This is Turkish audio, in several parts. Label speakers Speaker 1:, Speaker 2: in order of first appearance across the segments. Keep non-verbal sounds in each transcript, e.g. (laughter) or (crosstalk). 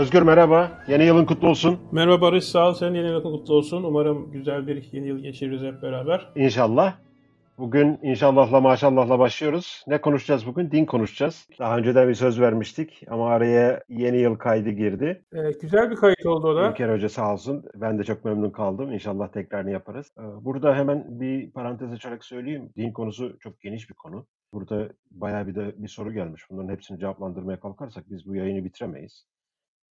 Speaker 1: Özgür merhaba. Yeni yılın kutlu olsun.
Speaker 2: Merhaba Barış sağ ol. Sen yeni yılın kutlu olsun. Umarım güzel bir yeni yıl geçiririz hep beraber.
Speaker 1: İnşallah. Bugün inşallahla maşallahla başlıyoruz. Ne konuşacağız bugün? Din konuşacağız. Daha önceden bir söz vermiştik ama araya yeni yıl kaydı girdi.
Speaker 2: Ee, güzel bir kayıt oldu o da.
Speaker 1: İlker Hoca sağ olsun. Ben de çok memnun kaldım. İnşallah tekrarını yaparız. Ee, Burada hemen bir parantez açarak söyleyeyim. Din konusu çok geniş bir konu. Burada bayağı bir de bir soru gelmiş. Bunların hepsini cevaplandırmaya kalkarsak biz bu yayını bitiremeyiz.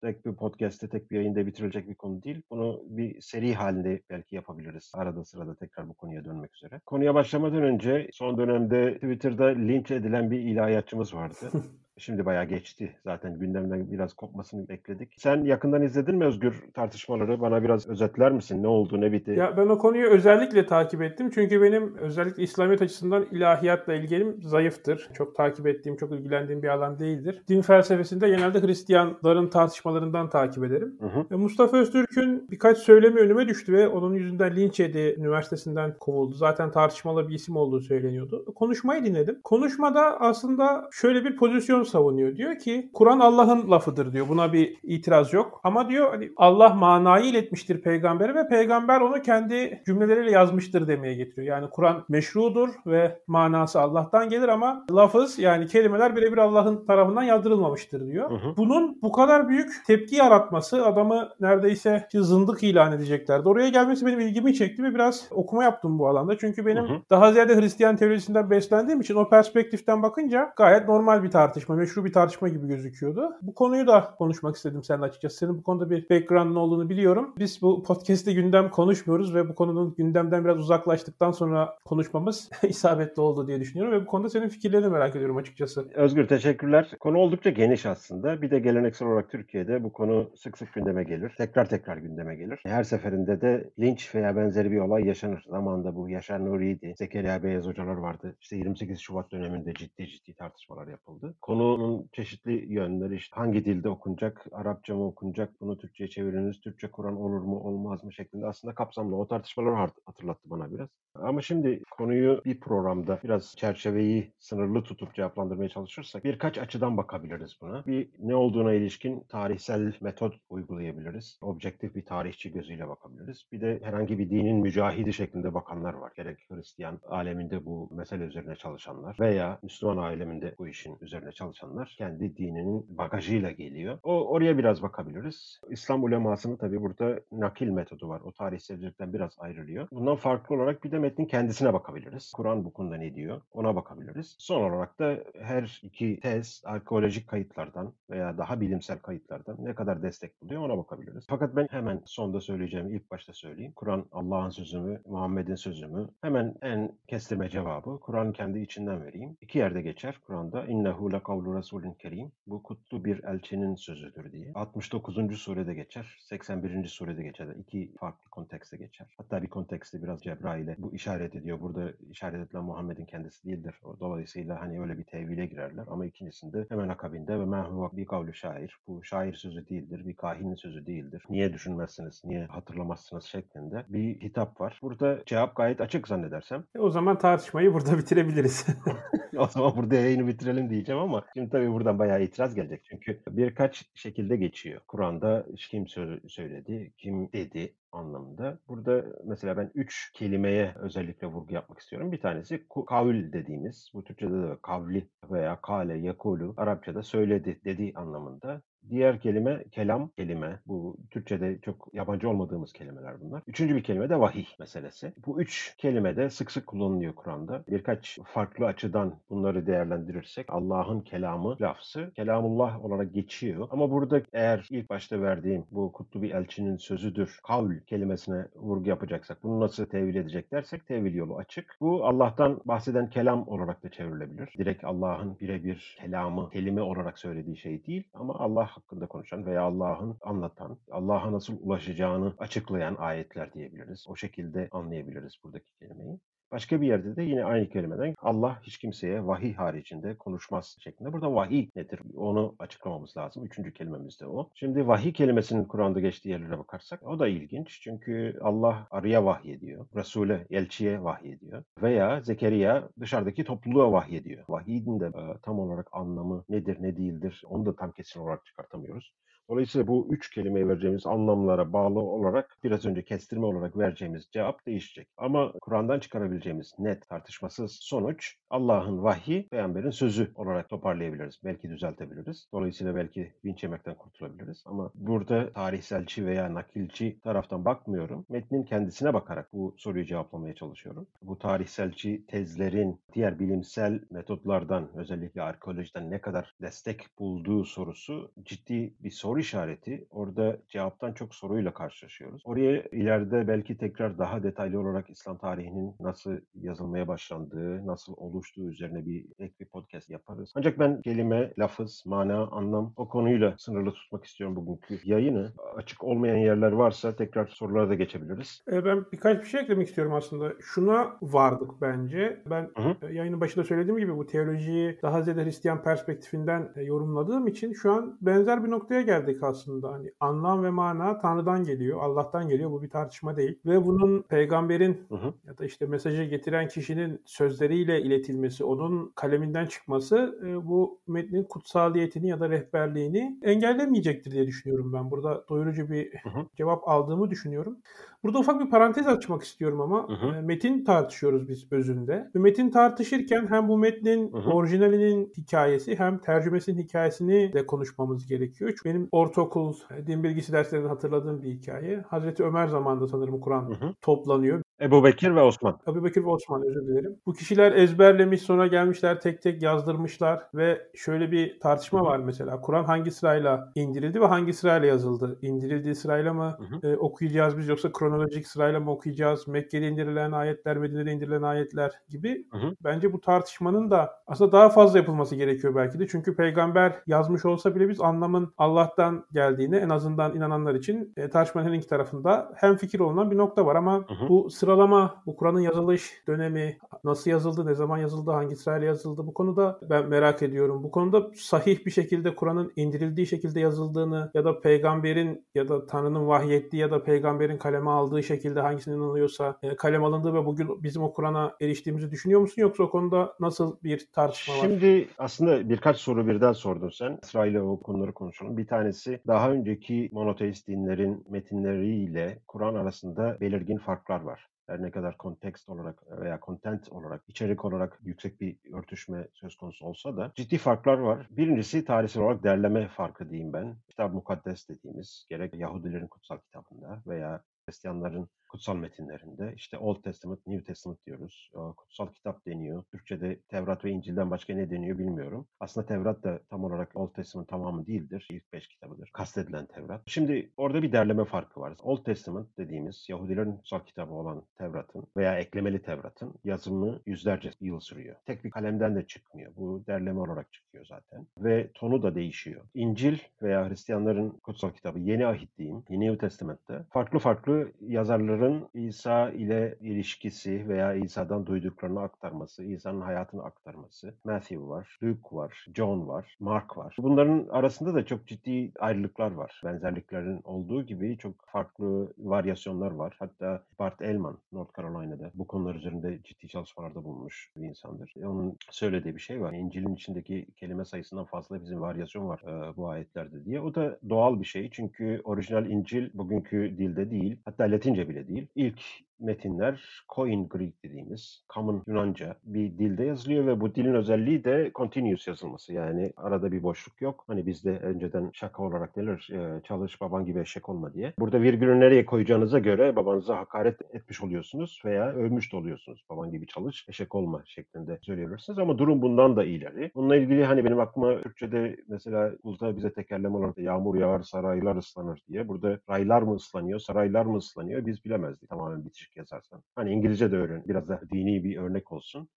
Speaker 1: Tek bir podcast'te, tek bir yayında bitirilecek bir konu değil. Bunu bir seri halinde belki yapabiliriz. Arada sırada tekrar bu konuya dönmek üzere. Konuya başlamadan önce son dönemde Twitter'da linç edilen bir ilahiyatçımız vardı. (laughs) Şimdi bayağı geçti. Zaten gündemden biraz kopmasını bekledik. Sen yakından izledin mi Özgür tartışmaları? Bana biraz özetler misin? Ne oldu, ne bitti?
Speaker 2: Ya ben o konuyu özellikle takip ettim. Çünkü benim özellikle İslamiyet açısından ilahiyatla ilgilim zayıftır. Çok takip ettiğim, çok ilgilendiğim bir alan değildir. Din felsefesinde genelde Hristiyanların tartışmalarından takip ederim.
Speaker 1: Hı hı.
Speaker 2: Ve Mustafa Öztürk'ün birkaç söylemi önüme düştü ve onun yüzünden linç yedi, üniversitesinden kovuldu. Zaten tartışmalı bir isim olduğu söyleniyordu. Konuşmayı dinledim. Konuşmada aslında şöyle bir pozisyon savunuyor. Diyor ki Kur'an Allah'ın lafıdır diyor. Buna bir itiraz yok. Ama diyor hani Allah manayı iletmiştir peygambere ve peygamber onu kendi cümleleriyle yazmıştır demeye getiriyor. Yani Kur'an meşrudur ve manası Allah'tan gelir ama lafız yani kelimeler birebir Allah'ın tarafından yazdırılmamıştır diyor.
Speaker 1: Hı hı.
Speaker 2: Bunun bu kadar büyük tepki yaratması adamı neredeyse zındık ilan edeceklerdi. Oraya gelmesi benim ilgimi çekti ve biraz okuma yaptım bu alanda. Çünkü benim
Speaker 1: Hı hı.
Speaker 2: daha ziyade Hristiyan teorisinden beslendiğim için o perspektiften bakınca gayet normal bir tartışma, meşru bir tartışma gibi gözüküyordu. Bu konuyu da konuşmak istedim seninle açıkçası. Senin bu konuda bir background'ın olduğunu biliyorum. Biz bu podcast'te gündem konuşmuyoruz ve bu konunun gündemden biraz uzaklaştıktan sonra konuşmamız (laughs) isabetli oldu diye düşünüyorum ve bu konuda senin fikirlerini merak ediyorum açıkçası.
Speaker 1: Özgür teşekkürler. Konu oldukça geniş aslında. Bir de geleneksel olarak Türkiye'de bu konu sık sık gündeme gelir. Tekrar tekrar gündeme gelir. Her seferinde de linç veya benzeri bir olay yaşanır. Zamanında bu Yaşar Nuri'ydi. Zekeriya Beyaz hocalar vardı. İşte 28 Şubat döneminde ciddi ciddi tartışmalar yapıldı. Konunun çeşitli yönleri işte hangi dilde okunacak, Arapça mı okunacak, bunu Türkçe'ye çeviriniz, Türkçe Kur'an olur mu olmaz mı şeklinde aslında kapsamlı o tartışmaları hatırlattı bana biraz. Ama şimdi konuyu bir programda biraz çerçeveyi sınırlı tutup cevaplandırmaya çalışırsak birkaç açıdan bakabiliriz buna. Bir ne olduğuna ilişkin tarihsel metot uygulayabiliriz. Objektif bir tarihçi gözüyle bakabiliriz. Bir de herhangi bir dinin mücahidi şeklinde bakanlar var. Gerek Hristiyan aleminde bu mesele üzerine çalışanlar veya Müslüman aleminde bu işin üzerine çalışanlar kendi dininin bagajıyla geliyor. O oraya biraz bakabiliriz. İslam ulemasının tabii burada nakil metodu var. O tarihselcilikten biraz ayrılıyor. Bundan farklı olarak bir de metnin kendisine bakabiliriz. Kur'an bu konuda ne diyor? Ona bakabiliriz. Son olarak da her iki tez arkeolojik kayıtlardan veya daha bilimsel kayıtlardan ne kadar destek buluyor ona bakabiliriz. Fakat ben hemen sonda söyleyeceğimi ilk başta söyleyeyim. Kur'an Allah'ın sözü mü, Muhammed'in sözü mü? Hemen en kestirme cevabı Kur'an kendi içinden vereyim. İki yerde geçer Kur'an'da. İnnehu le kavlu rasulün kerim. Bu kutlu bir elçinin sözüdür diye. 69. surede geçer. 81. surede geçer. İki farklı kontekste geçer. Hatta bir kontekste biraz Cebrail'e bu işaret ediyor. Burada işaret edilen Muhammed'in kendisi değildir. Dolayısıyla hani öyle bir tevhile girerler. Ama ikincisinde hemen akabinde ve men huve bir kavlu şair. Bu şair sözü değildir. Bir kahinin sözü değildir. Niye düşünmezsiniz, niye hatırlamazsınız şeklinde bir hitap var. Burada cevap gayet açık zannedersem.
Speaker 2: E, O zaman tartışmayı burada (laughs) bitirebiliriz. (laughs)
Speaker 1: o zaman burada yayını bitirelim diyeceğim ama şimdi tabii buradan bayağı itiraz gelecek. Çünkü birkaç şekilde geçiyor. Kur'an'da kim sö- söyledi, kim dedi anlamında. Burada mesela ben üç kelimeye özellikle vurgu yapmak istiyorum. Bir tanesi kavl dediğimiz, bu Türkçe'de de kavli veya kale, yakulu, Arapçada söyledi, dedi anlamında. Diğer kelime kelam kelime. Bu Türkçe'de çok yabancı olmadığımız kelimeler bunlar. Üçüncü bir kelime de vahiy meselesi. Bu üç kelime de sık sık kullanılıyor Kur'an'da. Birkaç farklı açıdan bunları değerlendirirsek Allah'ın kelamı lafzı kelamullah olarak geçiyor. Ama burada eğer ilk başta verdiğim bu kutlu bir elçinin sözüdür kavl kelimesine vurgu yapacaksak bunu nasıl tevil edecek dersek tevil yolu açık. Bu Allah'tan bahseden kelam olarak da çevrilebilir. Direkt Allah'ın birebir kelamı, kelime olarak söylediği şey değil ama Allah hakkında konuşan veya Allah'ın anlatan, Allah'a nasıl ulaşacağını açıklayan ayetler diyebiliriz. O şekilde anlayabiliriz buradaki kelimeyi. Başka bir yerde de yine aynı kelimeden Allah hiç kimseye vahiy haricinde konuşmaz şeklinde. Burada vahiy nedir? Onu açıklamamız lazım. Üçüncü kelimemiz de o. Şimdi vahiy kelimesinin Kur'an'da geçtiği yerlere bakarsak o da ilginç. Çünkü Allah arıya vahyediyor. Resul'e, elçiye vahyediyor. Veya Zekeriya dışarıdaki topluluğa vahyediyor. Vahyin de e, tam olarak anlamı nedir, ne değildir onu da tam kesin olarak çıkartamıyoruz. Dolayısıyla bu üç kelimeye vereceğimiz anlamlara bağlı olarak biraz önce kestirme olarak vereceğimiz cevap değişecek. Ama Kur'an'dan çıkarabileceğimiz net tartışmasız sonuç Allah'ın vahyi, peygamberin sözü olarak toparlayabiliriz. Belki düzeltebiliriz. Dolayısıyla belki linç yemekten kurtulabiliriz. Ama burada tarihselci veya nakilci taraftan bakmıyorum. Metnin kendisine bakarak bu soruyu cevaplamaya çalışıyorum. Bu tarihselci tezlerin diğer bilimsel metotlardan özellikle arkeolojiden ne kadar destek bulduğu sorusu ciddi bir soru işareti. Orada cevaptan çok soruyla karşılaşıyoruz. Oraya ileride belki tekrar daha detaylı olarak İslam tarihinin nasıl yazılmaya başlandığı, nasıl oluştuğu üzerine bir ek bir podcast yaparız. Ancak ben kelime, lafız, mana, anlam o konuyla sınırlı tutmak istiyorum bugünkü yayını. Açık olmayan yerler varsa tekrar sorulara da geçebiliriz.
Speaker 2: E, Ben birkaç bir şey eklemek istiyorum aslında. Şuna vardık bence. Ben
Speaker 1: Hı
Speaker 2: e, yayının başında söylediğim gibi bu teolojiyi daha ziyade Hristiyan perspektifinden e, yorumladığım için şu an benzer bir noktaya geldik aslında. Hani anlam ve mana Tanrı'dan geliyor, Allah'tan geliyor. Bu bir tartışma değil. Ve bunun peygamberin
Speaker 1: Hı hı.
Speaker 2: ya da işte mesajı getiren kişinin sözleriyle iletilmesi, onun kaleminden çıkması e, bu metnin kutsaliyetini ya da rehberliğini engellemeyecektir diye düşünüyorum ben. Burada doyurucu bir
Speaker 1: Hı hı.
Speaker 2: cevap aldığımı düşünüyorum. Burada ufak bir parantez açmak istiyorum ama
Speaker 1: Hı hı.
Speaker 2: e, metin tartışıyoruz biz özünde. Ve metin tartışırken hem bu metnin
Speaker 1: Hı hı.
Speaker 2: orijinalinin hikayesi hem tercümesinin hikayesini de konuşmamız gerekiyor. Çünkü benim ortaokul din bilgisi derslerinde hatırladığım bir hikaye. Hazreti Ömer zamanında sanırım Kur'an
Speaker 1: Hı hı.
Speaker 2: toplanıyor.
Speaker 1: Ebu Bekir ve Osman.
Speaker 2: Ebu Bekir ve Osman özür dilerim. Bu kişiler ezberlemiş sonra gelmişler tek tek yazdırmışlar ve şöyle bir tartışma
Speaker 1: Hı hı.
Speaker 2: var mesela. Kur'an hangi sırayla indirildi ve hangi sırayla yazıldı? İndirildiği sırayla mı
Speaker 1: Hı hı.
Speaker 2: e, okuyacağız biz yoksa kronolojik sırayla mı okuyacağız? Mekke'de indirilen ayetler, Medine'de indirilen ayetler gibi.
Speaker 1: Hı hı.
Speaker 2: Bence bu tartışmanın da aslında daha fazla yapılması gerekiyor belki de. Çünkü peygamber yazmış olsa bile biz anlamın Allah'tan geldiğini en azından inananlar için e, tartışmanın her iki tarafında hem fikir olunan bir nokta var ama
Speaker 1: Hı hı.
Speaker 2: bu sıralama, bu Kur'an'ın yazılış dönemi, nasıl yazıldı, ne zaman yazıldı, hangi sırayla yazıldı bu konuda ben merak ediyorum. Bu konuda sahih bir şekilde Kur'an'ın indirildiği şekilde yazıldığını ya da peygamberin ya da Tanrı'nın vahyettiği ya da peygamberin kaleme aldığı şekilde hangisine inanıyorsa e, kalem alındığı ve bugün bizim o Kur'an'a eriştiğimizi düşünüyor musun? Yoksa o konuda nasıl bir tartışma var?
Speaker 1: Şimdi aslında birkaç soru birden sordun sen. Sırayla o konuları konuşalım. Bir tanesi daha önceki monoteist dinlerin metinleriyle Kur'an arasında belirgin farklar var. Her ne kadar kontekst olarak veya content olarak, içerik olarak yüksek bir örtüşme söz konusu olsa da ciddi farklar var. Birincisi tarihsel olarak derleme farkı diyeyim ben. Kitap mukaddes dediğimiz gerek Yahudilerin kutsal kitabında veya Hristiyanların kutsal metinlerinde işte Old Testament, New Testament diyoruz. Kutsal kitap deniyor. Türkçe'de Tevrat ve İncil'den başka ne deniyor bilmiyorum. Aslında Tevrat da tam olarak Old Testament tamamı değildir. İlk beş kitabıdır. Kastedilen Tevrat. Şimdi orada bir derleme farkı var. Old Testament dediğimiz Yahudilerin kutsal kitabı olan Tevrat'ın veya eklemeli Tevrat'ın yazımı yüzlerce yıl sürüyor. Tek bir kalemden de çıkmıyor. Bu derleme olarak çıkıyor zaten. Ve tonu da değişiyor. İncil veya Hristiyanların kutsal kitabı Yeni Ahit diyeyim, New Testament'te farklı farklı yazarların İsa ile ilişkisi veya İsa'dan duyduklarını aktarması, İsa'nın hayatını aktarması. Matthew var, Luke var, John var, Mark var. Bunların arasında da çok ciddi ayrılıklar var. Benzerliklerin olduğu gibi çok farklı varyasyonlar var. Hatta Bart Ehrman, North Carolina'da bu konular üzerinde ciddi çalışmalarda bulunmuş bir insandır. E, Onun söylediği bir şey var. İncil'in içindeki kelime sayısından fazla bizim varyasyon var e, bu ayetlerde diye. O da doğal bir şey. Çünkü orijinal İncil bugünkü dilde değil. Hatta Latince bile değil. İlk metinler Koine Greek dediğimiz common Yunanca bir dilde yazılıyor ve bu dilin özelliği de continuous yazılması. Yani arada bir boşluk yok. Hani bizde önceden şaka olarak denir e, çalış baban gibi eşek olma diye. Burada virgülü nereye koyacağınıza göre babanıza hakaret etmiş oluyorsunuz veya övmüş de oluyorsunuz. Baban gibi çalış eşek olma şeklinde söyleyebilirsiniz ama durum bundan da ileri. Bununla ilgili hani benim aklıma Türkçe'de mesela Ulta bize tekerleme olarak yağmur yağar saraylar ıslanır diye. Burada raylar mı ıslanıyor saraylar mı ıslanıyor biz bilemezdik tamamen bitişik yazarsan. Hani İngilizce de öğren biraz da dini bir örnek olsun.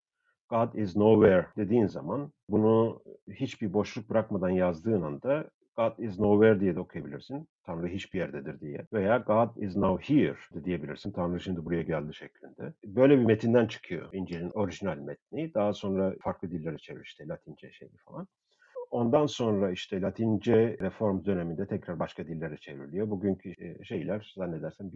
Speaker 1: God is nowhere dediğin zaman bunu hiçbir boşluk bırakmadan yazdığın anda God is nowhere diye de okuyabilirsin. Tanrı hiçbir yerdedir diye. Veya God is now here de diyebilirsin. Tanrı şimdi buraya geldi şeklinde. Böyle bir metinden çıkıyor İncil'in orijinal metni. Daha sonra farklı dillere çevir işte Latince şey falan. Ondan sonra işte Latince reform döneminde tekrar başka dillere çevriliyor. Bugünkü şeyler zannedersem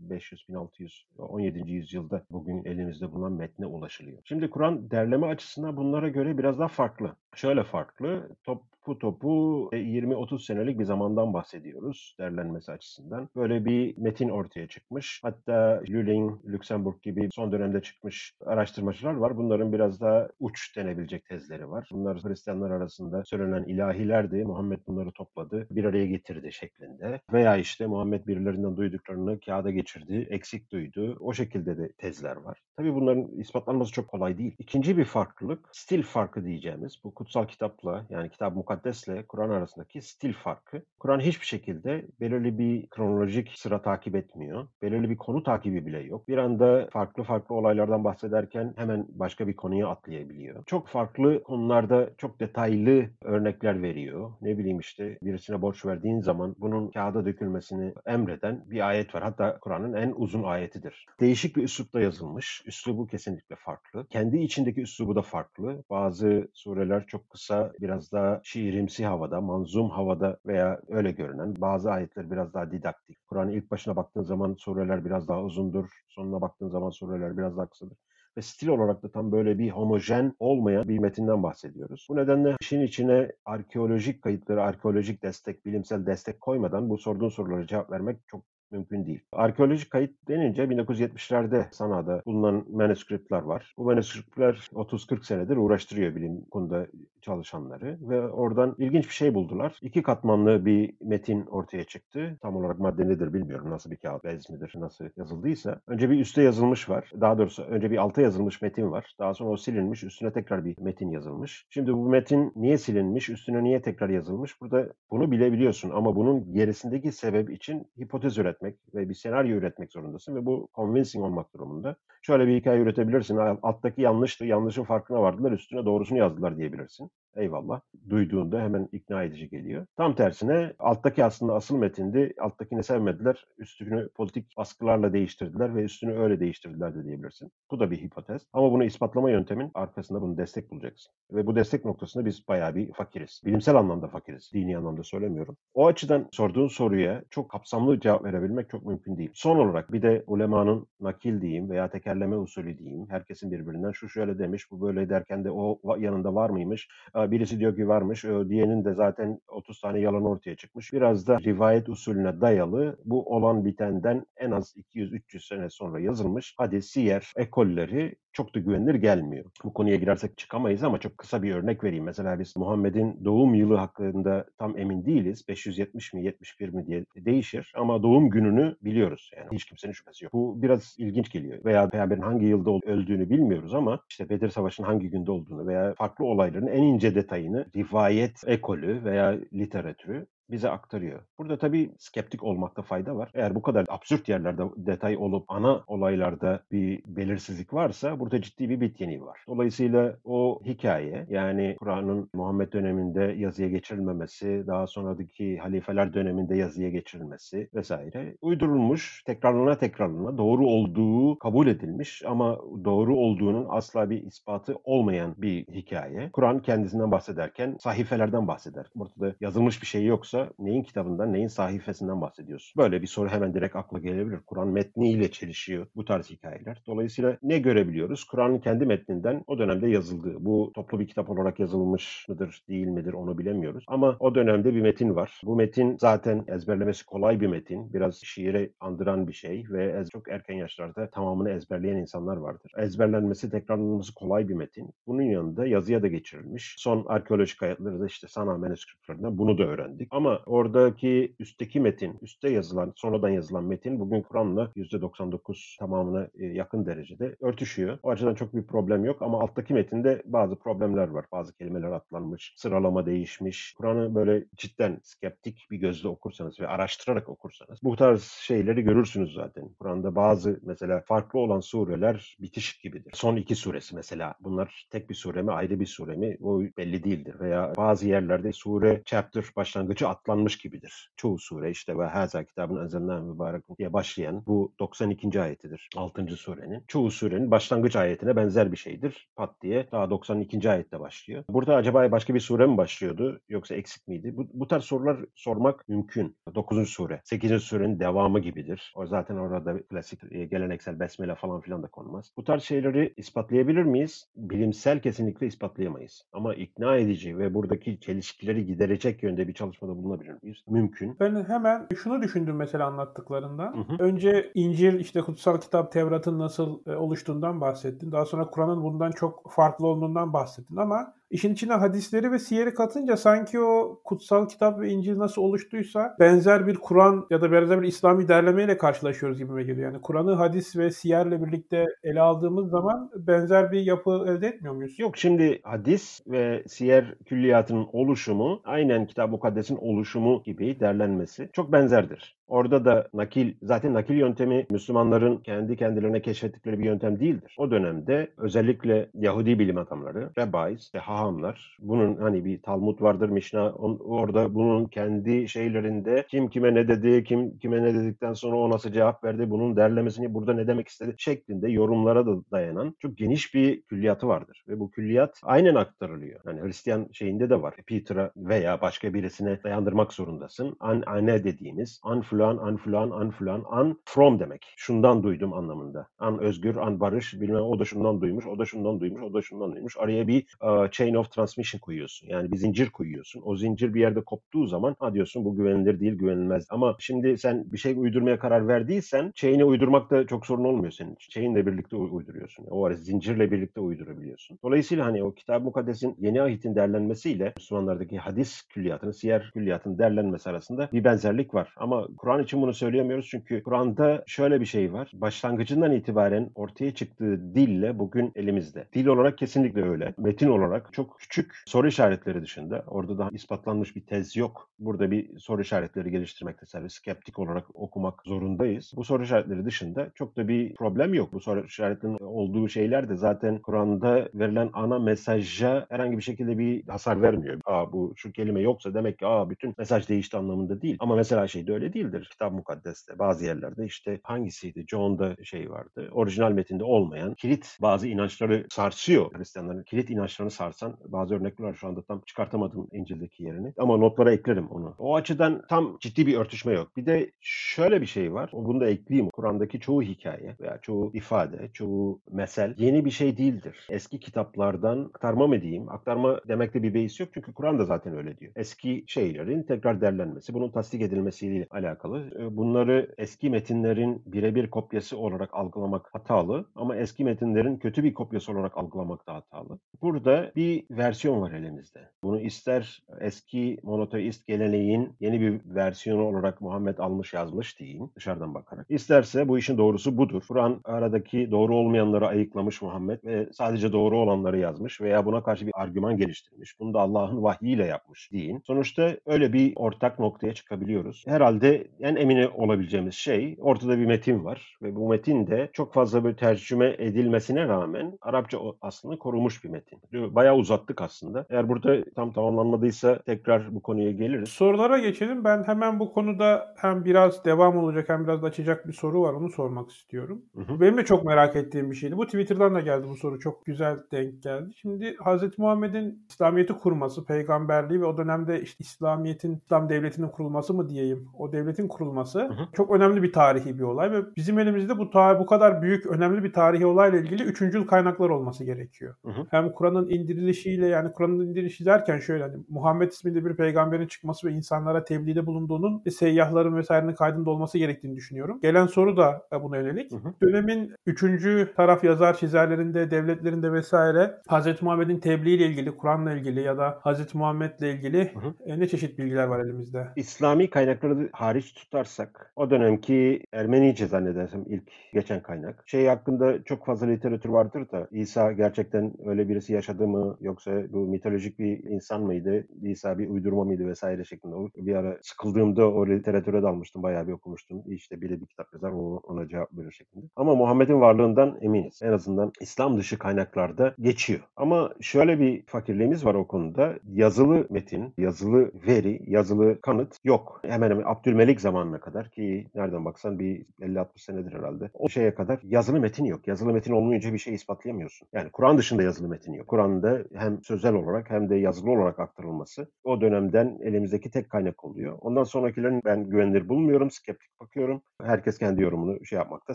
Speaker 1: 1500-1600, 17. yüzyılda bugün elimizde bulunan metne ulaşılıyor. Şimdi Kur'an derleme açısından bunlara göre biraz daha farklı. Şöyle farklı, topu topu topu 20-30 senelik bir zamandan bahsediyoruz derlenmesi açısından. Böyle bir metin ortaya çıkmış. Hatta Lülling, Lüksemburg gibi son dönemde çıkmış araştırmacılar var. Bunların biraz daha uç denebilecek tezleri var. Bunlar Hristiyanlar arasında söylenen ilahilerdi. Muhammed bunları topladı, bir araya getirdi şeklinde. Veya işte Muhammed birilerinden duyduklarını kağıda geçirdi, eksik duydu. O şekilde de tezler var. Tabii bunların ispatlanması çok kolay değil. İkinci bir farklılık, stil farkı diyeceğimiz. Bu kutsal kitapla yani kitap mukaddesle Kur'an arasındaki stil farkı. Kur'an hiçbir şekilde belirli bir kronolojik sıra takip etmiyor. Belirli bir konu takibi bile yok. Bir anda farklı farklı olaylardan bahsederken hemen başka bir konuya atlayabiliyor. Çok farklı konularda çok detaylı örnekler veriyor. Ne bileyim işte birisine borç verdiğin zaman bunun kağıda dökülmesini emreden bir ayet var. Hatta Kur'an'ın en uzun ayetidir. Değişik bir üslupta yazılmış. Üslubu kesinlikle farklı. Kendi içindeki üslubu da farklı. Bazı sureler çok kısa, biraz daha şiirimsi havada, manzum havada veya öyle görünen. Bazı ayetler biraz daha didaktik. Kur'an'ın ilk başına baktığın zaman sureler biraz daha uzundur. Sonuna baktığın zaman sureler biraz daha kısadır ve stil olarak da tam böyle bir homojen olmayan bir metinden bahsediyoruz. Bu nedenle işin içine arkeolojik kayıtları, arkeolojik destek, bilimsel destek koymadan bu sorduğun sorulara cevap vermek çok mümkün değil. Arkeolojik kayıt denince 1970'lerde Sana'da bulunan manuskriptler var. Bu manuskriptler 30-40 senedir uğraştırıyor bilim konuda çalışanları ve oradan ilginç bir şey buldular. İki katmanlı bir metin ortaya çıktı. Tam olarak madde nedir bilmiyorum. Nasıl bir kağıt, bez midir, nasıl yazıldıysa. Önce bir üste yazılmış var. Daha doğrusu önce bir alta yazılmış metin var. Daha sonra o silinmiş, üstüne tekrar bir metin yazılmış. Şimdi bu metin niye silinmiş, üstüne niye tekrar yazılmış? Burada bunu bilebiliyorsun ama bunun gerisindeki sebep için hipotez üretmek ve bir senaryo üretmek zorundasın ve bu convincing olmak durumunda. Şöyle bir hikaye üretebilirsin. Alttaki yanlıştı, yanlışın farkına vardılar, üstüne doğrusunu yazdılar diyebilirsin. Eyvallah. Duyduğunda hemen ikna edici geliyor. Tam tersine alttaki aslında asıl metindi. Alttakini sevmediler. Üstünü politik baskılarla değiştirdiler ve üstünü öyle değiştirdiler de diyebilirsin. Bu da bir hipotez. Ama bunu ispatlama yöntemin arkasında bunu destek bulacaksın. Ve bu destek noktasında biz bayağı bir fakiriz. Bilimsel anlamda fakiriz. Dini anlamda söylemiyorum. O açıdan sorduğun soruya çok kapsamlı cevap verebilmek çok mümkün değil. Son olarak bir de ulemanın nakil diyeyim veya tekerleme usulü diyeyim. Herkesin birbirinden şu şöyle demiş, bu böyle derken de o yanında var mıymış? Birisi diyor ki varmış, diğerinin de zaten 30 tane yalan ortaya çıkmış. Biraz da rivayet usulüne dayalı bu olan bitenden en az 200-300 sene sonra yazılmış hadis, siyer, ekolleri çok da güvenilir gelmiyor. Bu konuya girersek çıkamayız ama çok kısa bir örnek vereyim. Mesela biz Muhammed'in doğum yılı hakkında tam emin değiliz. 570 mi 71 mi diye değişir ama doğum gününü biliyoruz. Yani hiç kimsenin şüphesi yok. Bu biraz ilginç geliyor. Veya peygamberin hangi yılda öldüğünü bilmiyoruz ama işte Bedir Savaşı'nın hangi günde olduğunu veya farklı olayların en ince detayını rivayet ekolü veya literatürü bize aktarıyor. Burada tabii skeptik olmakta fayda var. Eğer bu kadar absürt yerlerde detay olup ana olaylarda bir belirsizlik varsa burada ciddi bir bit yeniği var. Dolayısıyla o hikaye yani Kur'an'ın Muhammed döneminde yazıya geçirilmemesi, daha sonraki halifeler döneminde yazıya geçirilmesi vesaire uydurulmuş, tekrarlana tekrarlana doğru olduğu kabul edilmiş ama doğru olduğunun asla bir ispatı olmayan bir hikaye. Kur'an kendisinden bahsederken sahifelerden bahseder. Burada yazılmış bir şey yoksa neyin kitabından, neyin sahifesinden bahsediyorsun? Böyle bir soru hemen direkt akla gelebilir. Kur'an metniyle çelişiyor bu tarz hikayeler. Dolayısıyla ne görebiliyoruz? Kur'an'ın kendi metninden o dönemde yazıldığı. Bu toplu bir kitap olarak yazılmış mıdır, değil midir onu bilemiyoruz. Ama o dönemde bir metin var. Bu metin zaten ezberlemesi kolay bir metin. Biraz şiire andıran bir şey ve çok erken yaşlarda tamamını ezberleyen insanlar vardır. Ezberlenmesi, tekrarlanması kolay bir metin. Bunun yanında yazıya da geçirilmiş. Son arkeolojik kayıtları da işte Sana manuskriptlerinden bunu da öğrendik. Ama ama oradaki üstteki metin, üstte yazılan, sonradan yazılan metin bugün Kur'an'la %99 tamamına e, yakın derecede örtüşüyor. O açıdan çok bir problem yok ama alttaki metinde bazı problemler var. Bazı kelimeler atlanmış, sıralama değişmiş. Kur'an'ı böyle cidden skeptik bir gözle okursanız ve araştırarak okursanız bu tarz şeyleri görürsünüz zaten. Kur'an'da bazı mesela farklı olan sureler bitişik gibidir. Son iki suresi mesela bunlar tek bir sure mi ayrı bir sure mi o belli değildir. Veya bazı yerlerde sure chapter başlangıcı at atlanmış gibidir. Çoğu sure işte ve haza kitabın enzelna mübarek diye başlayan bu 92. ayetidir. 6. surenin. Çoğu surenin başlangıç ayetine benzer bir şeydir. Pat diye daha 92. ayette başlıyor. Burada acaba başka bir sure mi başlıyordu yoksa eksik miydi? Bu, bu tarz sorular sormak mümkün. 9. sure, 8. surenin devamı gibidir. O zaten orada klasik e, geleneksel besmele falan filan da konmaz. Bu tarz şeyleri ispatlayabilir miyiz? Bilimsel kesinlikle ispatlayamayız. Ama ikna edici ve buradaki çelişkileri giderecek yönde bir çalışmada bulunabilir miyiz? Mümkün.
Speaker 2: Ben hemen şunu düşündüm mesela anlattıklarından.
Speaker 1: Hı hı.
Speaker 2: Önce İncil işte kutsal kitap Tevrat'ın nasıl e, oluştuğundan bahsettin. Daha sonra Kur'an'ın bundan çok farklı olduğundan bahsettin ama işin içine hadisleri ve siyeri katınca sanki o kutsal kitap ve İncil nasıl oluştuysa benzer bir Kur'an ya da benzer bir İslami derlemeyle karşılaşıyoruz gibi geliyor. Yani Kur'an'ı hadis ve siyerle birlikte ele aldığımız zaman benzer bir yapı elde etmiyor muyuz?
Speaker 1: Yok şimdi hadis ve siyer külliyatının oluşumu aynen Kitap-ı Mukaddes'in oluşumu gibi derlenmesi çok benzerdir. Orada da nakil, zaten nakil yöntemi Müslümanların kendi kendilerine keşfettikleri bir yöntem değildir. O dönemde özellikle Yahudi bilim adamları, rabbis ve hahamlar, bunun hani bir Talmud vardır, Mişna, orada bunun kendi şeylerinde kim kime ne dedi, kim kime ne dedikten sonra o nasıl cevap verdi, bunun derlemesini burada ne demek istedi şeklinde yorumlara da dayanan çok geniş bir külliyatı vardır. Ve bu külliyat aynen aktarılıyor. Yani Hristiyan şeyinde de var. Peter'a veya başka birisine dayandırmak zorundasın. An, ane dediğimiz, an fulan, an fulan, an fulan, an from demek. Şundan duydum anlamında. An özgür, an barış, bilmem o da şundan duymuş, o da şundan duymuş, o da şundan duymuş. Araya bir uh, chain of transmission koyuyorsun. Yani bir zincir koyuyorsun. O zincir bir yerde koptuğu zaman ha diyorsun bu güvenilir değil, güvenilmez. Ama şimdi sen bir şey uydurmaya karar verdiysen chain'i uydurmak da çok sorun olmuyor senin için. Chain'le birlikte uyduruyorsun. O arada zincirle birlikte uydurabiliyorsun. Dolayısıyla hani o Kitab-ı Mukaddes'in yeni ahitin derlenmesiyle Müslümanlardaki hadis külliyatının, siyer külliyatının derlenmesi arasında bir benzerlik var. Ama Kur'an için bunu söyleyemiyoruz çünkü Kur'an'da şöyle bir şey var. Başlangıcından itibaren ortaya çıktığı dille bugün elimizde. Dil olarak kesinlikle öyle. Metin olarak çok küçük soru işaretleri dışında orada daha ispatlanmış bir tez yok. Burada bir soru işaretleri geliştirmekte serbest. Skeptik olarak okumak zorundayız. Bu soru işaretleri dışında çok da bir problem yok. Bu soru işaretlerinin olduğu şeyler de zaten Kur'an'da verilen ana mesaja herhangi bir şekilde bir hasar vermiyor. Aa bu şu kelime yoksa demek ki aa bütün mesaj değişti anlamında değil. Ama mesela şey de öyle değildir. Kitap mukaddeste bazı yerlerde işte hangisiydi? John'da şey vardı. Orijinal metinde olmayan kilit bazı inançları sarsıyor. Hristiyanların kilit inançlarını sarsan bazı örnekler var. Şu anda tam çıkartamadım İncil'deki yerini. Ama notlara eklerim onu. O açıdan tam ciddi bir örtüşme yok. Bir de şöyle bir şey var. Bunu da ekleyeyim. Kur'an'daki çoğu hikaye veya çoğu ifade, çoğu mesel yeni bir şey değildir. Eski kitaplardan aktarma mı diyeyim? Aktarma demekte bir beis yok çünkü Kur'an da zaten öyle diyor. Eski şeylerin tekrar derlenmesi, bunun tasdik edilmesiyle alakalı. Bunları eski metinlerin birebir kopyası olarak algılamak hatalı ama eski metinlerin kötü bir kopyası olarak algılamak da hatalı. Burada bir versiyon var elimizde. Bunu ister eski monoteist geleneğin yeni bir versiyonu olarak Muhammed almış yazmış diyeyim dışarıdan bakarak. İsterse bu işin doğrusu budur. Kur'an aradaki doğru olmayanları ayıklamış Muhammed ve sadece doğru olanları yazmış veya buna karşı bir argüman geliştirmiş. Bunu da Allah'ın vahyiyle yapmış deyin. Sonuçta öyle bir ortak noktaya çıkabiliyoruz. Herhalde en emin olabileceğimiz şey ortada bir metin var ve bu metin de çok fazla böyle tercüme edilmesine rağmen Arapça aslında korumuş bir metin. Bayağı uzattık aslında. Eğer burada tam tamamlanmadıysa tekrar bu konuya geliriz.
Speaker 2: Sorulara geçelim. Ben hemen bu konuda hem biraz devam olacak hem biraz da açacak bir soru var. Onu sormak istiyorum. Hı hı. Benim de çok merak ettiğim bir şeydi. Bu Twitter'dan da geldi bu soru. Çok güzel denk geldi. Şimdi Hz. Muhammed'in İslamiyet'i kurması, peygamberliği ve o dönemde işte İslamiyet'in, İslam devletinin kurulması mı diyeyim, o devletin kurulması hı hı. çok önemli bir tarihi bir olay ve bizim elimizde bu tarih bu kadar büyük, önemli bir tarihi olayla ilgili üçüncül kaynaklar olması gerekiyor. Hı hı. Hem Kur'an'ın indirilişiyle yani Kur'an'ın indirilişi derken şöyle hani Muhammed isminde bir peygamberin çıkması ve insanlara tebliğde bulunduğunun ve seyyahların vesairenin kaydında olması gerektiğini düşünüyorum. Gelen soru da buna yönelik. Hı hı. Dönemin üçüncü taraf yazar çizerlerinde, devletlerinde vesaire Hz. Muhammed'in tebliğ ile ilgili, Kur'an'la ilgili ya da Hz. Muhammed'le ilgili hı hı. ne çeşit bilgiler var elimizde?
Speaker 1: İslami kaynakları hariç tutarsak o dönemki Ermenice zannedersem ilk geçen kaynak. Şey hakkında çok fazla literatür vardır da İsa gerçekten öyle birisi yaşadı mı yoksa bu mitolojik bir insan mıydı? İsa bir uydurma mıydı vesaire şeklinde. Bir ara sıkıldığımda o literatüre dalmıştım. Bayağı bir okumuştum. İşte biri bir kitap yazar o ona cevap verir şeklinde. Ama Muhammed'in varlığından eminiz. En azından İslam dışı kaynaklarda geçiyor. Ama şöyle bir fakirliğimiz var o konuda. Yazılı metin, yazılı veri, yazılı kanıt yok. Hemen hemen Abdülmelik zamanına kadar ki nereden baksan bir 50-60 senedir herhalde. O şeye kadar yazılı metin yok. Yazılı metin olmayınca bir şey ispatlayamıyorsun. Yani Kur'an dışında yazılı metin yok. Kur'an'da hem sözel olarak hem de yazılı olarak aktarılması o dönemden elimizdeki tek kaynak oluyor. Ondan sonrakilerin ben güvenilir bulmuyorum, skeptik bakıyorum. Herkes kendi yorumunu şey yapmakta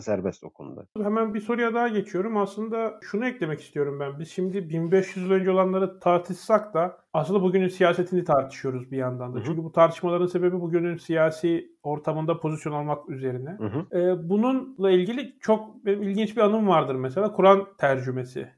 Speaker 1: serbest o konuda.
Speaker 2: Hemen bir soruya daha geçiyorum. Aslında şunu eklemek istiyorum ben. Biz şimdi 1500 yıl önce olanları tartışsak da aslında bugünün siyasetini tartışıyoruz bir yandan da. Hı hı. Çünkü bu tartışmaların sebebi bugünün siyasi ortamında pozisyon almak üzerine. Hı hı. Ee, bununla ilgili çok benim ilginç bir anım vardır mesela. Kur'an tercümesi.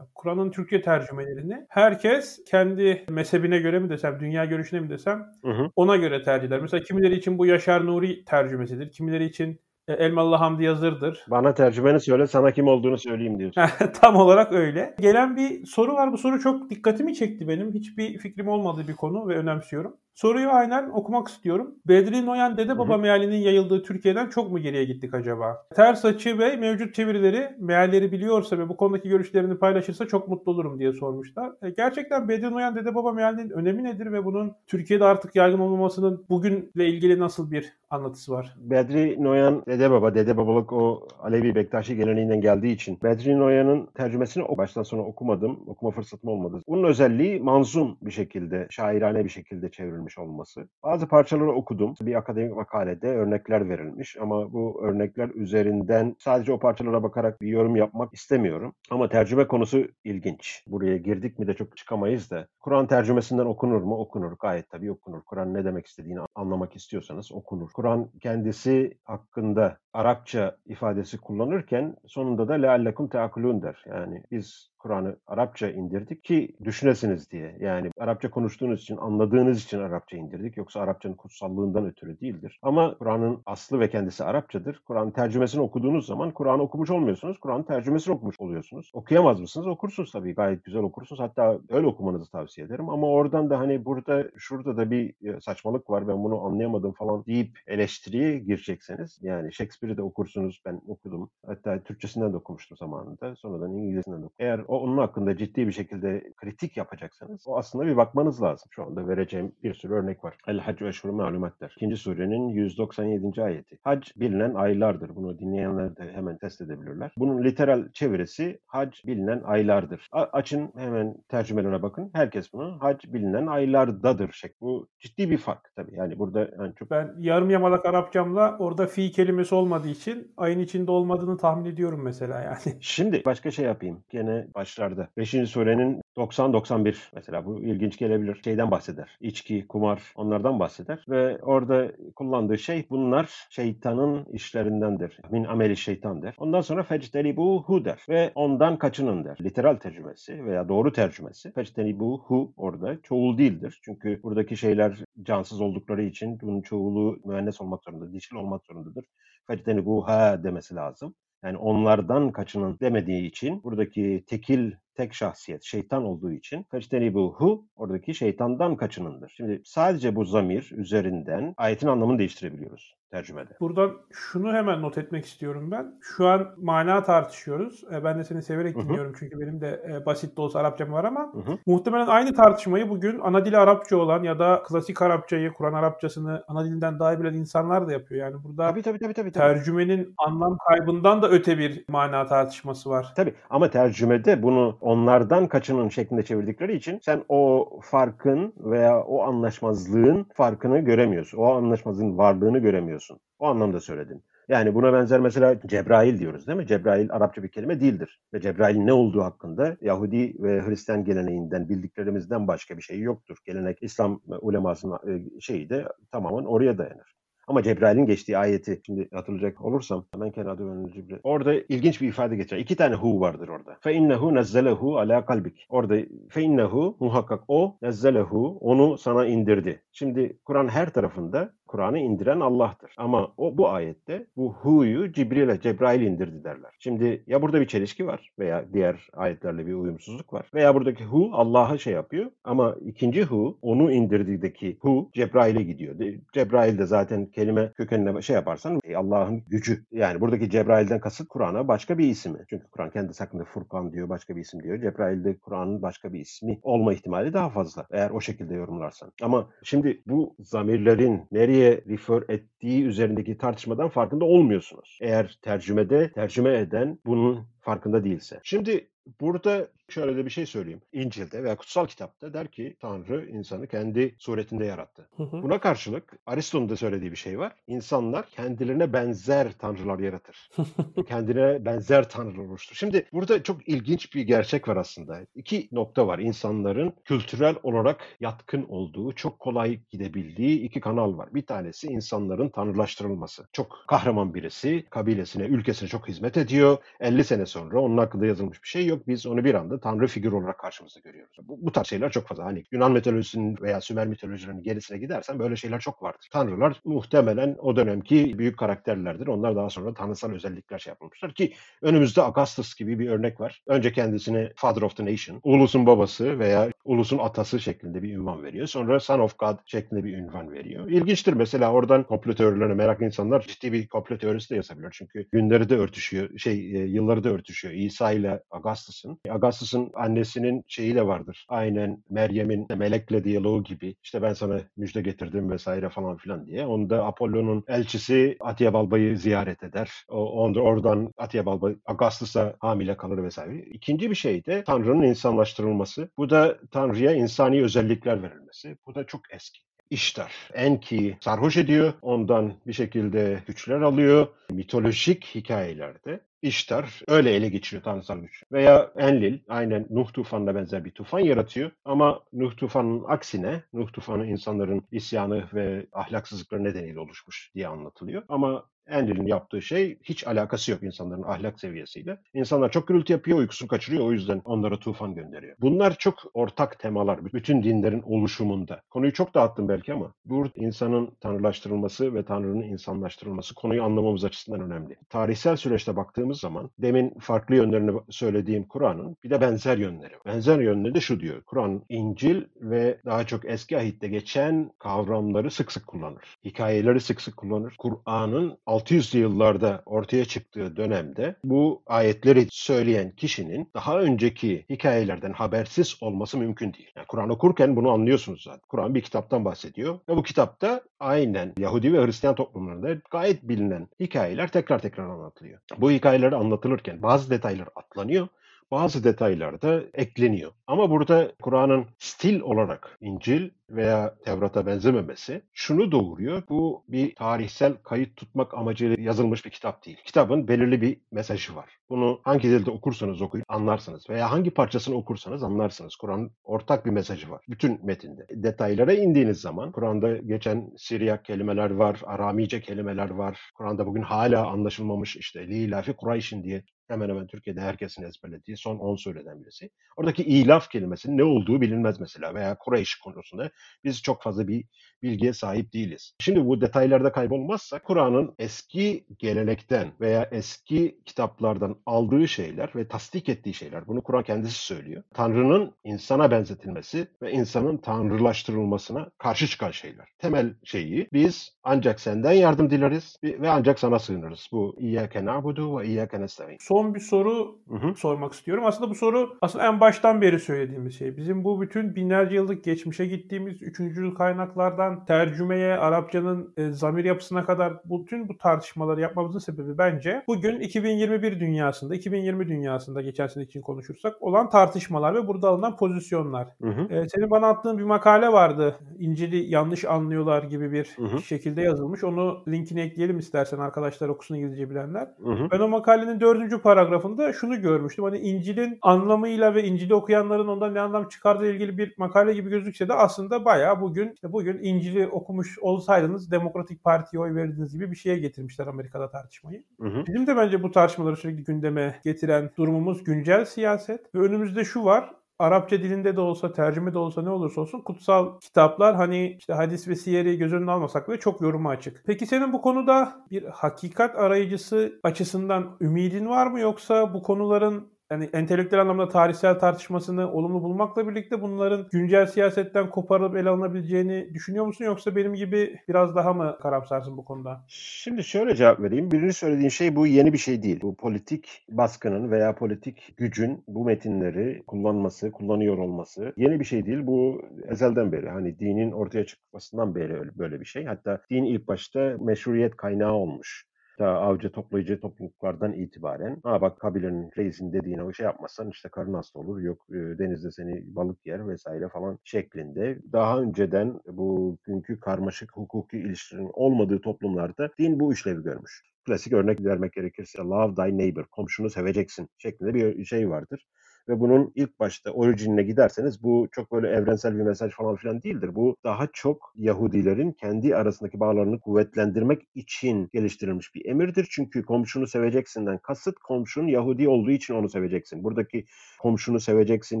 Speaker 2: Kur'an'ın Türkçe tercümelerini herkes kendi mezhebine göre mi desem, dünya görüşüne mi desem hı hı. ona göre tercih eder. Mesela kimileri için bu Yaşar Nuri tercümesidir. Kimileri için Elmalı Hamdi Yazır'dır. (laughs)
Speaker 1: Bana tercümeni söyle, sana kim olduğunu söyleyeyim diyorsun. (laughs)
Speaker 2: Tam olarak öyle. Gelen bir soru var. Bu soru çok dikkatimi çekti benim. Hiçbir fikrim olmadığı bir konu ve önemsiyorum. Soruyu aynen okumak istiyorum. Bedri Noyan Dede Baba mealinin yayıldığı Türkiye'den çok mu geriye gittik acaba? Ters açı ve mevcut çevirileri, mealleri biliyorsa ve bu konudaki görüşlerini paylaşırsa çok mutlu olurum diye sormuşlar. E, gerçekten Bedri Noyan Dede Baba mealinin önemi nedir ve bunun Türkiye'de artık yaygın olmamasının bugünle ilgili nasıl bir anlatısı var?
Speaker 1: Bedri Noyan Dede Baba, Dede Babalık o Alevi Bektaşi geleneğinden geldiği için Bedri Noyan'ın tercümesini o baştan sona okumadım. Okuma fırsatım olmadı. Bunun özelliği manzum bir şekilde, şairane bir şekilde çevrilmiş verilmiş olması. Bazı parçaları okudum. Bir akademik makalede örnekler verilmiş ama bu örnekler üzerinden sadece o parçalara bakarak bir yorum yapmak istemiyorum. Ama tercüme konusu ilginç. Buraya girdik mi de çok çıkamayız da. Kur'an tercümesinden okunur mu? Okunur. Gayet tabii okunur. Kur'an ne demek istediğini anlamak istiyorsanız okunur. Kur'an kendisi hakkında Arapça ifadesi kullanırken sonunda da leallekum teakulun der. Yani biz Kur'an'ı Arapça indirdik ki düşünesiniz diye. Yani Arapça konuştuğunuz için, anladığınız için Arapça indirdik. Yoksa Arapçanın kutsallığından ötürü değildir. Ama Kur'an'ın aslı ve kendisi Arapçadır. Kur'an tercümesini okuduğunuz zaman Kur'an'ı okumuş olmuyorsunuz. Kur'an'ın tercümesini okumuş oluyorsunuz. Okuyamaz mısınız? Okursunuz tabii. Gayet güzel okursunuz. Hatta öyle okumanızı tavsiye ederim. Ama oradan da hani burada, şurada da bir e, saçmalık var. Ben bunu anlayamadım falan deyip eleştiriye girecekseniz yani Shakespeare'i de okursunuz. Ben okudum. Hatta Türkçesinden de okumuştum zamanında. Sonradan İngilizcesinden de okudum. Eğer o onun hakkında ciddi bir şekilde kritik yapacaksanız o aslında bir bakmanız lazım. Şu anda vereceğim bir sürü örnek var. El Hac ve Eşhur Malumatlar. İkinci surenin 197. ayeti. Hac bilinen aylardır. Bunu dinleyenler de hemen test edebilirler. Bunun literal çevirisi hac bilinen aylardır. A- açın hemen tercümelerine bakın. Herkes bunu hac bilinen aylardadır. Şek. Bu ciddi bir fark tabii. Yani burada yani çok...
Speaker 2: Ben yarım yamalak Arapçamla orada fi kelimesi olmadığı için ayın içinde olmadığını tahmin ediyorum mesela yani. (laughs)
Speaker 1: Şimdi başka şey yapayım. Gene başlarda. 5. surenin 90-91 mesela bu ilginç gelebilir. Şeyden bahseder. İçki, kumar onlardan bahseder. Ve orada kullandığı şey bunlar şeytanın işlerindendir. Min ameli şeytan der. Ondan sonra fectelibu hu der. Ve ondan kaçının der. Literal tercümesi veya doğru tercümesi. Fectelibu hu orada çoğul değildir. Çünkü buradaki şeyler cansız oldukları için bunun çoğulu müennes olmak zorunda, dişil olmak zorundadır. Fectelibu ha demesi lazım. Yani onlardan kaçının demediği için buradaki tekil tek şahsiyet şeytan olduğu için hu oradaki şeytandan kaçınındır. Şimdi sadece bu zamir üzerinden ayetin anlamını değiştirebiliyoruz tercümede.
Speaker 2: Buradan şunu hemen not etmek istiyorum ben. Şu an mana tartışıyoruz. E, ben de seni severek Hı-hı. dinliyorum çünkü benim de e, basit de olsa Arapçam var ama Hı-hı. muhtemelen aynı tartışmayı bugün ana dili Arapça olan ya da klasik Arapçayı, Kur'an Arapçasını ana dilinden daha iyi bilen insanlar da yapıyor. Yani burada tabii, tabii, tabii, tabii, tercümenin anlam kaybından da öte bir mana tartışması var.
Speaker 1: Tabii ama tercümede bunu onlardan kaçının şeklinde çevirdikleri için sen o farkın veya o anlaşmazlığın farkını göremiyorsun. O anlaşmazlığın varlığını göremiyorsun. O anlamda söyledim. Yani buna benzer mesela Cebrail diyoruz değil mi? Cebrail Arapça bir kelime değildir. Ve Cebrail'in ne olduğu hakkında Yahudi ve Hristiyan geleneğinden bildiklerimizden başka bir şey yoktur. Gelenek İslam ulemasının e, şeyi de tamamen oraya dayanır. Ama Cebrail'in geçtiği ayeti şimdi hatırlayacak olursam hemen önünü Cebrail. Orada ilginç bir ifade geçer. İki tane hu vardır orada. Fe innehu nezzelehu ala kalbik. Orada fe innehu muhakkak o nezzelehu onu sana indirdi. Şimdi Kur'an her tarafında Kur'an'ı indiren Allah'tır. Ama o bu ayette bu hu'yu Cibril'e, Cebrail indirdi derler. Şimdi ya burada bir çelişki var veya diğer ayetlerle bir uyumsuzluk var. Veya buradaki hu Allah'a şey yapıyor ama ikinci hu onu indirdiğindeki hu Cebrail'e gidiyor. Cebrail de zaten kelime kökenine şey yaparsan e, Allah'ın gücü. Yani buradaki Cebrail'den kasıt Kur'an'a başka bir ismi. Çünkü Kur'an kendisi hakkında Furkan diyor, başka bir isim diyor. Cebrail'de Kur'an'ın başka bir ismi olma ihtimali daha fazla eğer o şekilde yorumlarsan. Ama şimdi bu zamirlerin nereye refer ettiği üzerindeki tartışmadan farkında olmuyorsunuz. Eğer tercümede tercüme eden bunun farkında değilse. Şimdi burada şöyle de bir şey söyleyeyim. İncil'de veya kutsal kitapta der ki Tanrı insanı kendi suretinde yarattı.
Speaker 2: Hı hı.
Speaker 1: Buna karşılık Aristo'nun da söylediği bir şey var. İnsanlar kendilerine benzer tanrılar yaratır. (laughs) Kendine benzer tanrılar oluştur. Şimdi burada çok ilginç bir gerçek var aslında. İki nokta var. İnsanların kültürel olarak yatkın olduğu, çok kolay gidebildiği iki kanal var. Bir tanesi insanların tanrılaştırılması. Çok kahraman birisi, kabilesine, ülkesine çok hizmet ediyor. 50 sene sonra onun hakkında yazılmış bir şey yok. Biz onu bir anda tanrı figür olarak karşımıza görüyoruz. Bu, bu tarz şeyler çok fazla. Hani Yunan mitolojisinin veya Sümer mitolojilerinin gerisine gidersen böyle şeyler çok vardır. Tanrılar muhtemelen o dönemki büyük karakterlerdir. Onlar daha sonra tanrısal özellikler şey yapılmışlar ki önümüzde Augustus gibi bir örnek var. Önce kendisine Father of the Nation, ulusun babası veya ulusun atası şeklinde bir ünvan veriyor. Sonra Son of God şeklinde bir ünvan veriyor. İlginçtir mesela oradan komplo teorilerine meraklı insanlar ciddi bir komplo teorisi de yazabilir. Çünkü günleri de örtüşüyor, şey e, yılları da örtüşüyor. İsa ile Augustus'ın. Augustus'ın annesinin şeyi de vardır. Aynen Meryem'in melekle diyaloğu gibi. İşte ben sana müjde getirdim vesaire falan filan diye. Onda Apollo'nun elçisi Atiye Balba'yı ziyaret eder. O, onda oradan Atiye Balba Augustus'a hamile kalır vesaire. İkinci bir şey de Tanrı'nın insanlaştırılması. Bu da Tanrı'ya insani özellikler verilmesi. Bu da çok eski. İştar. Enki sarhoş ediyor. Ondan bir şekilde güçler alıyor. Mitolojik hikayelerde İştar öyle ele geçiriyor tanrısal güç. Veya Enlil aynen Nuh tufanına benzer bir tufan yaratıyor. Ama Nuh tufanın aksine Nuh tufanı insanların isyanı ve ahlaksızlıkları nedeniyle oluşmuş diye anlatılıyor. Ama Enlil'in yaptığı şey hiç alakası yok insanların ahlak seviyesiyle. İnsanlar çok gürültü yapıyor, uykusunu kaçırıyor. O yüzden onlara tufan gönderiyor. Bunlar çok ortak temalar bütün dinlerin oluşumunda. Konuyu çok dağıttım belki ama burada insanın tanrılaştırılması ve Tanrı'nın insanlaştırılması konuyu anlamamız açısından önemli. Tarihsel süreçte baktığımız zaman demin farklı yönlerini söylediğim Kur'an'ın bir de benzer yönleri. Benzer yönleri de şu diyor. Kur'an, İncil ve daha çok eski ahitte geçen kavramları sık sık kullanır. Hikayeleri sık sık kullanır. Kur'an'ın 600'lü yıllarda ortaya çıktığı dönemde bu ayetleri söyleyen kişinin daha önceki hikayelerden habersiz olması mümkün değil. Yani Kur'an okurken bunu anlıyorsunuz zaten. Kur'an bir kitaptan bahsediyor ve bu kitapta aynen Yahudi ve Hristiyan toplumlarında gayet bilinen hikayeler tekrar tekrar anlatılıyor. Bu hikayeler anlatılırken bazı detaylar atlanıyor bazı detaylar da ekleniyor. Ama burada Kur'an'ın stil olarak İncil veya Tevrat'a benzememesi şunu doğuruyor. Bu bir tarihsel kayıt tutmak amacıyla yazılmış bir kitap değil. Kitabın belirli bir mesajı var. Bunu hangi dilde okursanız okuyun anlarsınız veya hangi parçasını okursanız anlarsınız. Kur'an ortak bir mesajı var bütün metinde. Detaylara indiğiniz zaman Kur'an'da geçen Siriyak kelimeler var, Aramice kelimeler var. Kur'an'da bugün hala anlaşılmamış işte Lilafi Kurayşin diye hemen hemen Türkiye'de herkesin ezberlediği son 10 söyleden birisi. Oradaki ilaf kelimesinin ne olduğu bilinmez mesela veya Kureyş konusunda biz çok fazla bir bilgiye sahip değiliz. Şimdi bu detaylarda kaybolmazsa Kur'an'ın eski gelenekten veya eski kitaplardan aldığı şeyler ve tasdik ettiği şeyler, bunu Kur'an kendisi söylüyor. Tanrı'nın insana benzetilmesi ve insanın tanrılaştırılmasına karşı çıkan şeyler. Temel şeyi biz ancak senden yardım dileriz ve ancak sana sığınırız. Bu İyyâke na'budu ve İyyâke nestaîn.
Speaker 2: Son bir soru
Speaker 1: Hı hı.
Speaker 2: sormak istiyorum. Aslında bu soru aslında en baştan beri söylediğimiz şey. Bizim bu bütün binlerce yıllık geçmişe gittiğimiz üçüncü kaynaklardan tercümeye, Arapçanın e, zamir yapısına kadar bütün bu tartışmaları yapmamızın sebebi bence bugün 2021 dünyasında, 2020 dünyasında geçen sene için konuşursak olan tartışmalar ve burada alınan pozisyonlar.
Speaker 1: Hı hı.
Speaker 2: E, senin bana attığın bir makale vardı. İncil'i yanlış anlıyorlar gibi bir
Speaker 1: Hı hı.
Speaker 2: şekilde yazılmış. Onu linkini ekleyelim istersen arkadaşlar okusun İngilizce bilenler.
Speaker 1: Hı hı.
Speaker 2: Ben o makalenin dördüncü paragrafında şunu görmüştüm. Hani İncil'in anlamıyla ve İncil'i okuyanların ondan ne anlam çıkardığı ilgili bir makale gibi gözükse de aslında bayağı bugün işte bugün İncil'i okumuş olsaydınız Demokratik Parti'ye oy verirdiniz gibi bir şeye getirmişler Amerika'da tartışmayı.
Speaker 1: Hı hı.
Speaker 2: Bizim de bence bu tartışmaları sürekli gündeme getiren durumumuz güncel siyaset ve önümüzde şu var. Arapça dilinde de olsa, tercüme de olsa ne olursa olsun kutsal kitaplar hani işte hadis ve siyeri göz önüne almasak bile çok yoruma açık. Peki senin bu konuda bir hakikat arayıcısı açısından ümidin var mı yoksa bu konuların yani entelektüel anlamda tarihsel tartışmasını olumlu bulmakla birlikte bunların güncel siyasetten koparıp ele alınabileceğini düşünüyor musun? Yoksa benim gibi biraz daha mı karamsarsın bu konuda?
Speaker 1: Şimdi şöyle cevap vereyim. Birinci söylediğin şey bu yeni bir şey değil. Bu politik baskının veya politik gücün bu metinleri kullanması, kullanıyor olması yeni bir şey değil. Bu ezelden beri hani dinin ortaya çıkmasından beri böyle bir şey. Hatta din ilk başta meşruiyet kaynağı olmuş ta avcı toplayıcı topluluklardan itibaren ha bak kabilenin reisin dediğine o şey yapmazsan işte karın hasta olur yok denizde seni balık yer vesaire falan şeklinde. Daha önceden bu günkü karmaşık hukuki ilişkilerin olmadığı toplumlarda din bu işlevi görmüş. Klasik örnek vermek gerekirse love thy neighbor, komşunu seveceksin şeklinde bir şey vardır ve bunun ilk başta orijinine giderseniz bu çok böyle evrensel bir mesaj falan filan değildir. Bu daha çok Yahudilerin kendi arasındaki bağlarını kuvvetlendirmek için geliştirilmiş bir emirdir. Çünkü komşunu seveceksinden kasıt komşunun Yahudi olduğu için onu seveceksin. Buradaki komşunu seveceksin,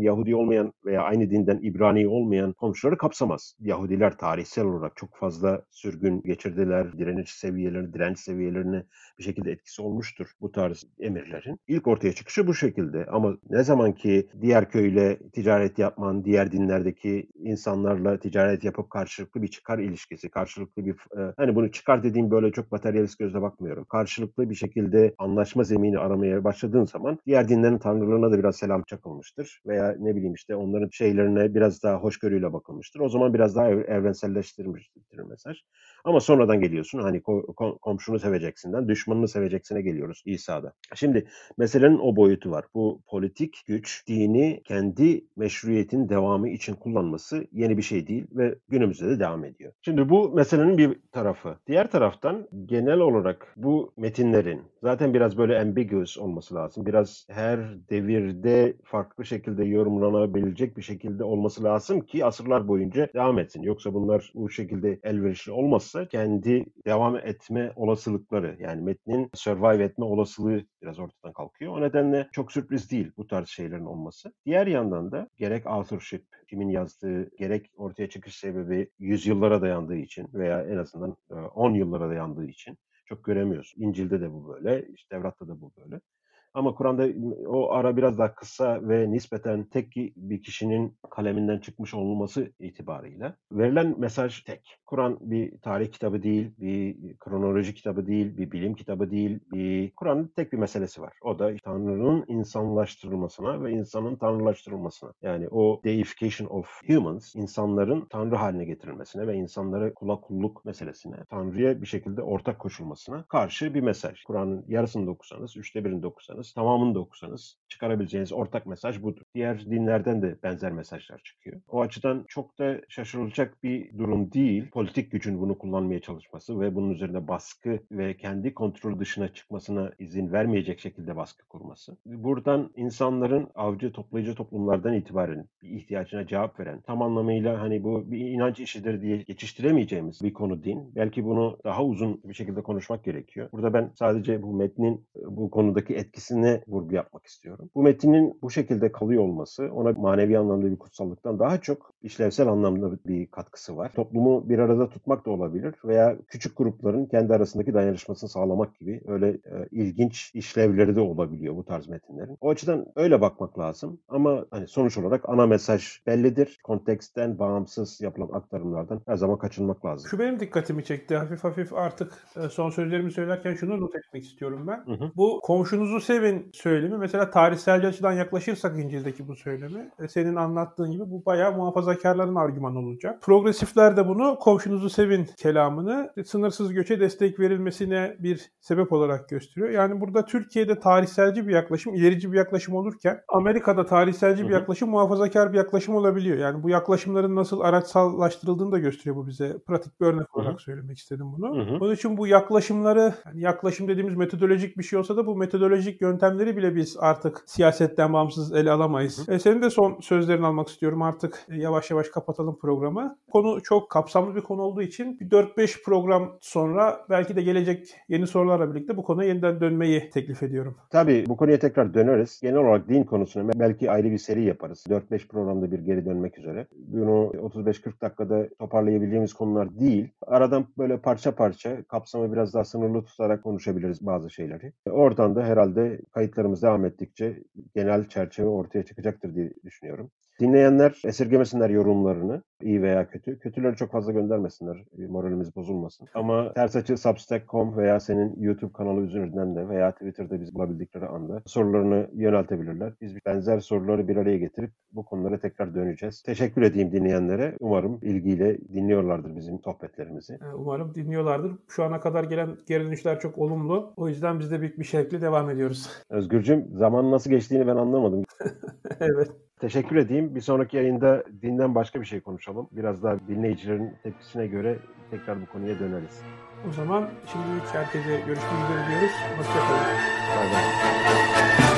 Speaker 1: Yahudi olmayan veya aynı dinden İbrani olmayan komşuları kapsamaz. Yahudiler tarihsel olarak çok fazla sürgün geçirdiler. Direniş seviyelerini, direnç seviyelerini bir şekilde etkisi olmuştur bu tarz emirlerin. İlk ortaya çıkışı bu şekilde ama ne zaman ki diğer köyle ticaret yapman, diğer dinlerdeki insanlarla ticaret yapıp karşılıklı bir çıkar ilişkisi, karşılıklı bir e, hani bunu çıkar dediğim böyle çok materyalist gözle bakmıyorum. Karşılıklı bir şekilde anlaşma zemini aramaya başladığın zaman diğer dinlerin tanrılarına da biraz selam çakılmıştır veya ne bileyim işte onların şeylerine biraz daha hoşgörüyle bakılmıştır. O zaman biraz daha evrenselleştirilmiştir mesaj. Ama sonradan geliyorsun hani komşunu seveceksinden düşmanını seveceksine geliyoruz İsa'da. Şimdi meselenin o boyutu var. Bu politik güç dini kendi meşruiyetin devamı için kullanması yeni bir şey değil ve günümüzde de devam ediyor. Şimdi bu meselenin bir tarafı. Diğer taraftan genel olarak bu metinlerin zaten biraz böyle ambiguous olması lazım. Biraz her devirde farklı şekilde yorumlanabilecek bir şekilde olması lazım ki asırlar boyunca devam etsin. Yoksa bunlar bu şekilde elverişli olmazsa kendi devam etme olasılıkları yani metnin survive etme olasılığı biraz ortadan kalkıyor. O nedenle çok sürpriz değil bu tarz şeylerin olması. Diğer yandan da gerek authorship kimin yazdığı gerek ortaya çıkış sebebi yüzyıllara dayandığı için veya en azından 10 yıllara dayandığı için çok göremiyorsun. İncil'de de bu böyle, işte Tevrat'ta da bu böyle. Ama Kur'an'da o ara biraz daha kısa ve nispeten tek bir kişinin kaleminden çıkmış olması itibarıyla verilen mesaj tek. Kur'an bir tarih kitabı değil, bir kronoloji kitabı değil, bir bilim kitabı değil. Bir Kur'an'ın tek bir meselesi var. O da Tanrı'nın insanlaştırılmasına ve insanın tanrılaştırılmasına. Yani o deification of humans, insanların Tanrı haline getirilmesine ve insanlara kula kulluk meselesine, Tanrı'ya bir şekilde ortak koşulmasına karşı bir mesaj. Kur'an'ın yarısını da okusanız, üçte birini de okusanız okusanız, tamamını da okusanız çıkarabileceğiniz ortak mesaj budur. Diğer dinlerden de benzer mesajlar çıkıyor. O açıdan çok da şaşırılacak bir durum değil. Politik gücün bunu kullanmaya çalışması ve bunun üzerine baskı ve kendi kontrol dışına çıkmasına izin vermeyecek şekilde baskı kurması. Buradan insanların avcı toplayıcı toplumlardan itibaren bir ihtiyacına cevap veren, tam anlamıyla hani bu bir inanç işidir diye geçiştiremeyeceğimiz bir konu din. Belki bunu daha uzun bir şekilde konuşmak gerekiyor. Burada ben sadece bu metnin bu konudaki etkisini metinine vurgu yapmak istiyorum. Bu metinin bu şekilde kalıyor olması ona manevi anlamda bir kutsallıktan daha çok işlevsel anlamda bir katkısı var. Toplumu bir arada tutmak da olabilir veya küçük grupların kendi arasındaki dayanışmasını sağlamak gibi öyle e, ilginç işlevleri de olabiliyor bu tarz metinlerin. O açıdan öyle bakmak lazım ama hani sonuç olarak ana mesaj bellidir. Konteksten bağımsız yapılan aktarımlardan her zaman kaçınmak lazım.
Speaker 2: Şu benim dikkatimi çekti. Hafif hafif artık e, son sözlerimi söylerken şunu not etmek istiyorum ben. Hı hı. Bu komşunuzu sevin Yosef'in söylemi mesela tarihsel açıdan yaklaşırsak İncil'deki bu söylemi e, senin anlattığın gibi bu bayağı muhafazakarların argümanı olacak. Progresifler de bunu komşunuzu sevin kelamını sınırsız göçe destek verilmesine bir sebep olarak gösteriyor. Yani burada Türkiye'de tarihselci bir yaklaşım, ilerici bir yaklaşım olurken Amerika'da tarihselci bir yaklaşım muhafazakar bir yaklaşım olabiliyor. Yani bu yaklaşımların nasıl araçsallaştırıldığını da gösteriyor bu bize. Pratik bir örnek olarak Hı-hı. söylemek istedim bunu. Hı-hı. Onun için bu yaklaşımları yani yaklaşım dediğimiz metodolojik bir şey olsa da bu metodolojik yöntemleri bile biz artık siyasetten bağımsız ele alamayız. E, senin de son sözlerini almak istiyorum. Artık yavaş yavaş kapatalım programı. Konu çok kapsamlı bir konu olduğu için bir 4-5 program sonra belki de gelecek yeni sorularla birlikte bu konuya yeniden dönmeyi teklif ediyorum.
Speaker 1: Tabii bu konuya tekrar döneriz. Genel olarak din konusuna belki ayrı bir seri yaparız. 4-5 programda bir geri dönmek üzere. Bunu 35-40 dakikada toparlayabileceğimiz konular değil. Aradan böyle parça parça kapsamı biraz daha sınırlı tutarak konuşabiliriz bazı şeyleri. Oradan da herhalde kayıtlarımız devam ettikçe genel çerçeve ortaya çıkacaktır diye düşünüyorum. Dinleyenler esirgemesinler yorumlarını iyi veya kötü. Kötüleri çok fazla göndermesinler. Moralimiz bozulmasın. Ama ters açı substack.com veya senin YouTube kanalı üzerinden de veya Twitter'da bizi bulabildikleri anda sorularını yöneltebilirler. Biz benzer soruları bir araya getirip bu konulara tekrar döneceğiz. Teşekkür edeyim dinleyenlere. Umarım ilgiyle dinliyorlardır bizim sohbetlerimizi.
Speaker 2: Umarım dinliyorlardır. Şu ana kadar gelen geri dönüşler çok olumlu. O yüzden biz de büyük bir şevkle devam ediyoruz.
Speaker 1: Özgürcüm zaman nasıl geçtiğini ben anlamadım. (laughs)
Speaker 2: evet.
Speaker 1: Teşekkür edeyim. Bir sonraki yayında dinden başka bir şey konuşalım. Biraz daha dinleyicilerin tepkisine göre tekrar bu konuya döneriz.
Speaker 2: O zaman şimdilik herkese görüşmek üzere diyoruz. Hoşçakalın.
Speaker 1: Bay bay.